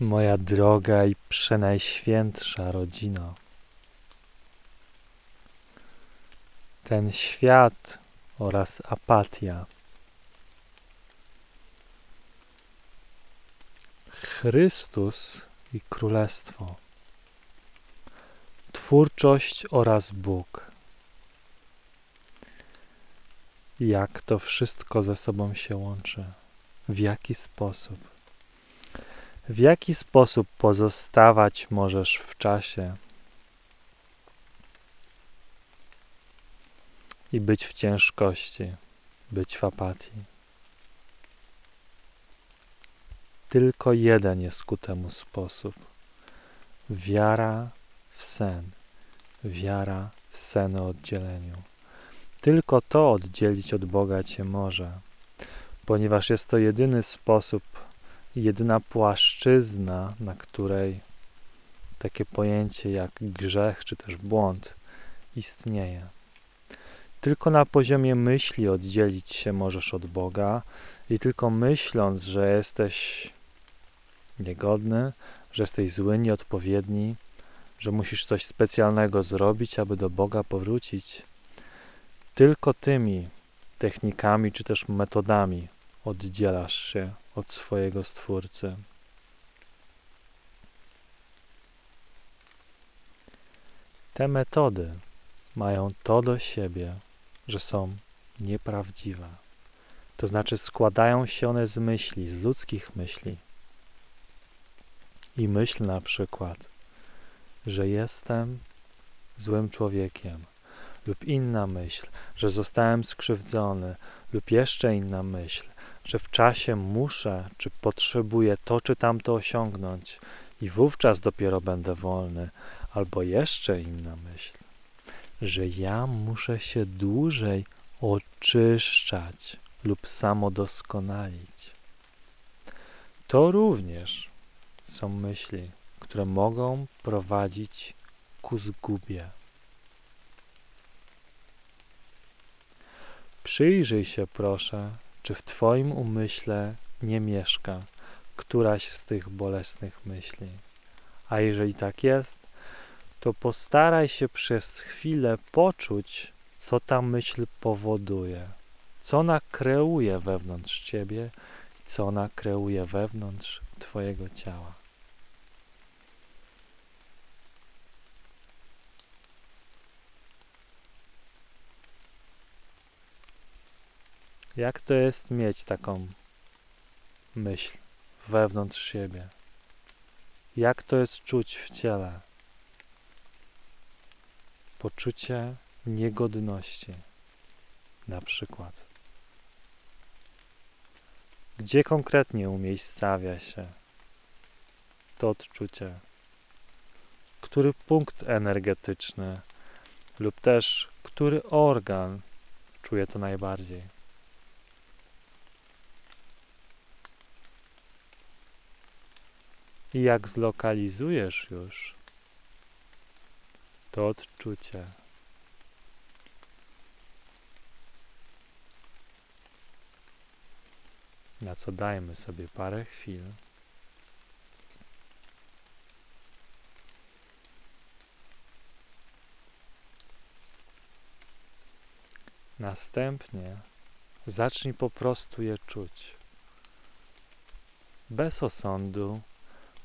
moja droga i przenajświętsza rodzino. Ten świat oraz apatia. Chrystus i Królestwo. Twórczość oraz Bóg. Jak to wszystko ze sobą się łączy? W jaki sposób? W jaki sposób pozostawać możesz w czasie i być w ciężkości, być w apatii? Tylko jeden jest ku temu sposób. Wiara w sen, wiara w sen o oddzieleniu. Tylko to oddzielić od Boga Cię może, ponieważ jest to jedyny sposób, jedyna płaszczyzna, na której takie pojęcie jak grzech czy też błąd istnieje. Tylko na poziomie myśli oddzielić się możesz od Boga i tylko myśląc, że jesteś niegodny, że jesteś zły, nieodpowiedni, że musisz coś specjalnego zrobić, aby do Boga powrócić, tylko tymi technikami czy też metodami oddzielasz się od swojego Stwórcy. Te metody mają to do siebie, że są nieprawdziwe. To znaczy składają się one z myśli, z ludzkich myśli. I myśl na przykład, że jestem złym człowiekiem, lub inna myśl, że zostałem skrzywdzony, lub jeszcze inna myśl, że w czasie muszę czy potrzebuję to czy tamto osiągnąć i wówczas dopiero będę wolny, albo jeszcze inna myśl, że ja muszę się dłużej oczyszczać lub samodoskonalić. To również są myśli, które mogą prowadzić ku zgubie. Przyjrzyj się, proszę, czy w Twoim umyśle nie mieszka któraś z tych bolesnych myśli. A jeżeli tak jest, to postaraj się przez chwilę poczuć, co ta myśl powoduje, co ona kreuje wewnątrz Ciebie i co ona kreuje wewnątrz Twojego ciała. Jak to jest mieć taką myśl wewnątrz siebie? Jak to jest czuć w ciele? Poczucie niegodności, na przykład. Gdzie konkretnie umiejscawia się to odczucie? Który punkt energetyczny lub też który organ czuje to najbardziej? I jak zlokalizujesz już to odczucie, na co dajmy sobie parę chwil. Następnie zacznij po prostu je czuć. Bez osądu,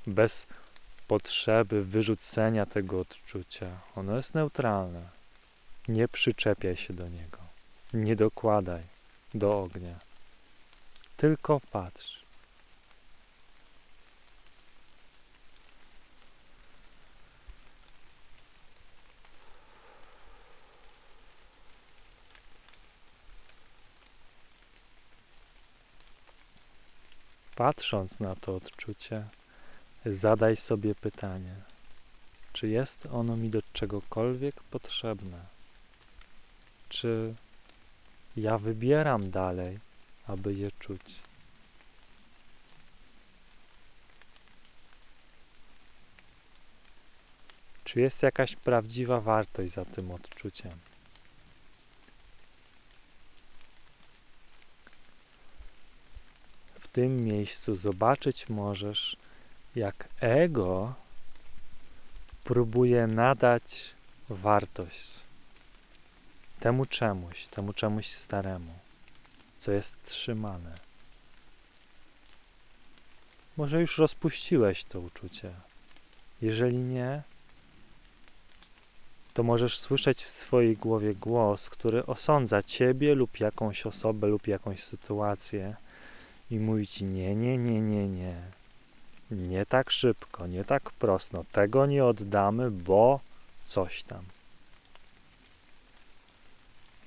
bez potrzeby wyrzucenia tego odczucia. Ono jest neutralne. Nie przyczepiaj się do niego. Nie dokładaj do ognia. Tylko patrz. Patrząc na to odczucie, zadaj sobie pytanie, czy jest ono mi do czegokolwiek potrzebne? Czy ja wybieram dalej, aby je czuć? Czy jest jakaś prawdziwa wartość za tym odczuciem? W tym miejscu zobaczyć możesz, jak ego próbuje nadać wartość temu czemuś, temu czemuś staremu, co jest trzymane. Może już rozpuściłeś to uczucie. Jeżeli nie, to możesz słyszeć w swojej głowie głos, który osądza ciebie lub jakąś osobę lub jakąś sytuację i mówi ci nie, nie, nie, nie, nie. Nie tak szybko, nie tak prosto. Tego nie oddamy, bo coś tam.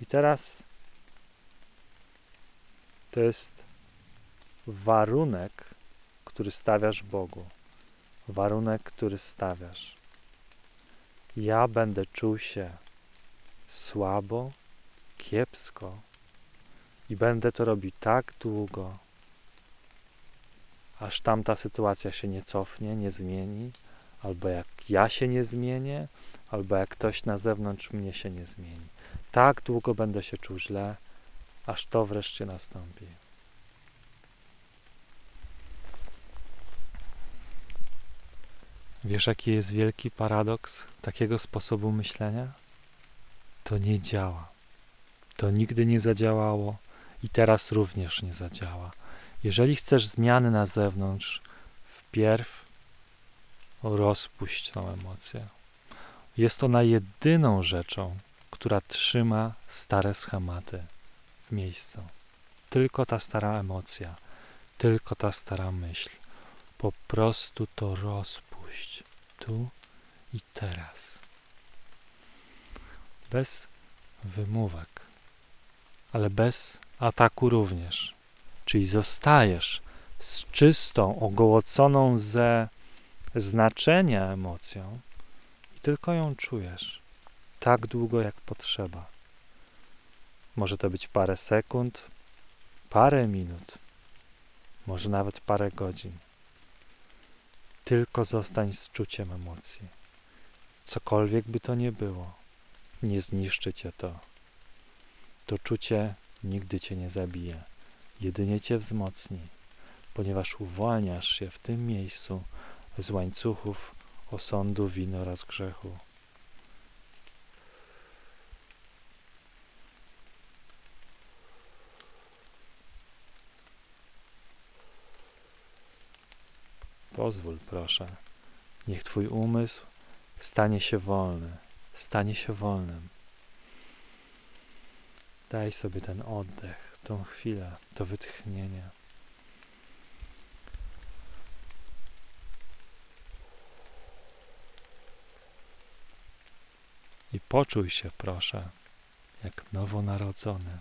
I teraz to jest warunek, który stawiasz Bogu. Warunek, który stawiasz. Ja będę czuł się słabo, kiepsko i będę to robił tak długo, aż tamta sytuacja się nie cofnie, nie zmieni, albo jak ja się nie zmienię, albo jak ktoś na zewnątrz mnie się nie zmieni. Tak długo będę się czuł źle, aż to wreszcie nastąpi. Wiesz, jaki jest wielki paradoks takiego sposobu myślenia? To nie działa. To nigdy nie zadziałało i teraz również nie zadziała. Jeżeli chcesz zmiany na zewnątrz, wpierw rozpuść tą emocję. Jest ona jedyną rzeczą, która trzyma stare schematy w miejscu. Tylko ta stara emocja, tylko ta stara myśl. Po prostu to rozpuść tu i teraz. Bez wymówek, ale bez ataku również. Czyli zostajesz z czystą, ogołoconą ze znaczenia emocją i tylko ją czujesz tak długo, jak potrzeba. Może to być parę sekund, parę minut, może nawet parę godzin. Tylko zostań z czuciem emocji. Cokolwiek by to nie było, nie zniszczy cię to. To czucie nigdy cię nie zabije, jedynie cię wzmocni, ponieważ uwalniasz się w tym miejscu z łańcuchów osądu, winy oraz grzechu. Pozwól, proszę, niech Twój umysł stanie się wolny, stanie się wolnym. Daj sobie ten oddech, tą chwilę, to wytchnienie. I poczuj się, proszę, jak nowonarodzony.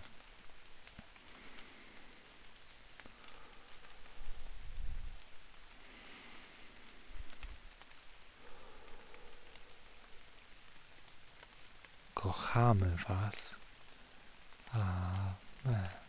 Kochamy Was. Amen.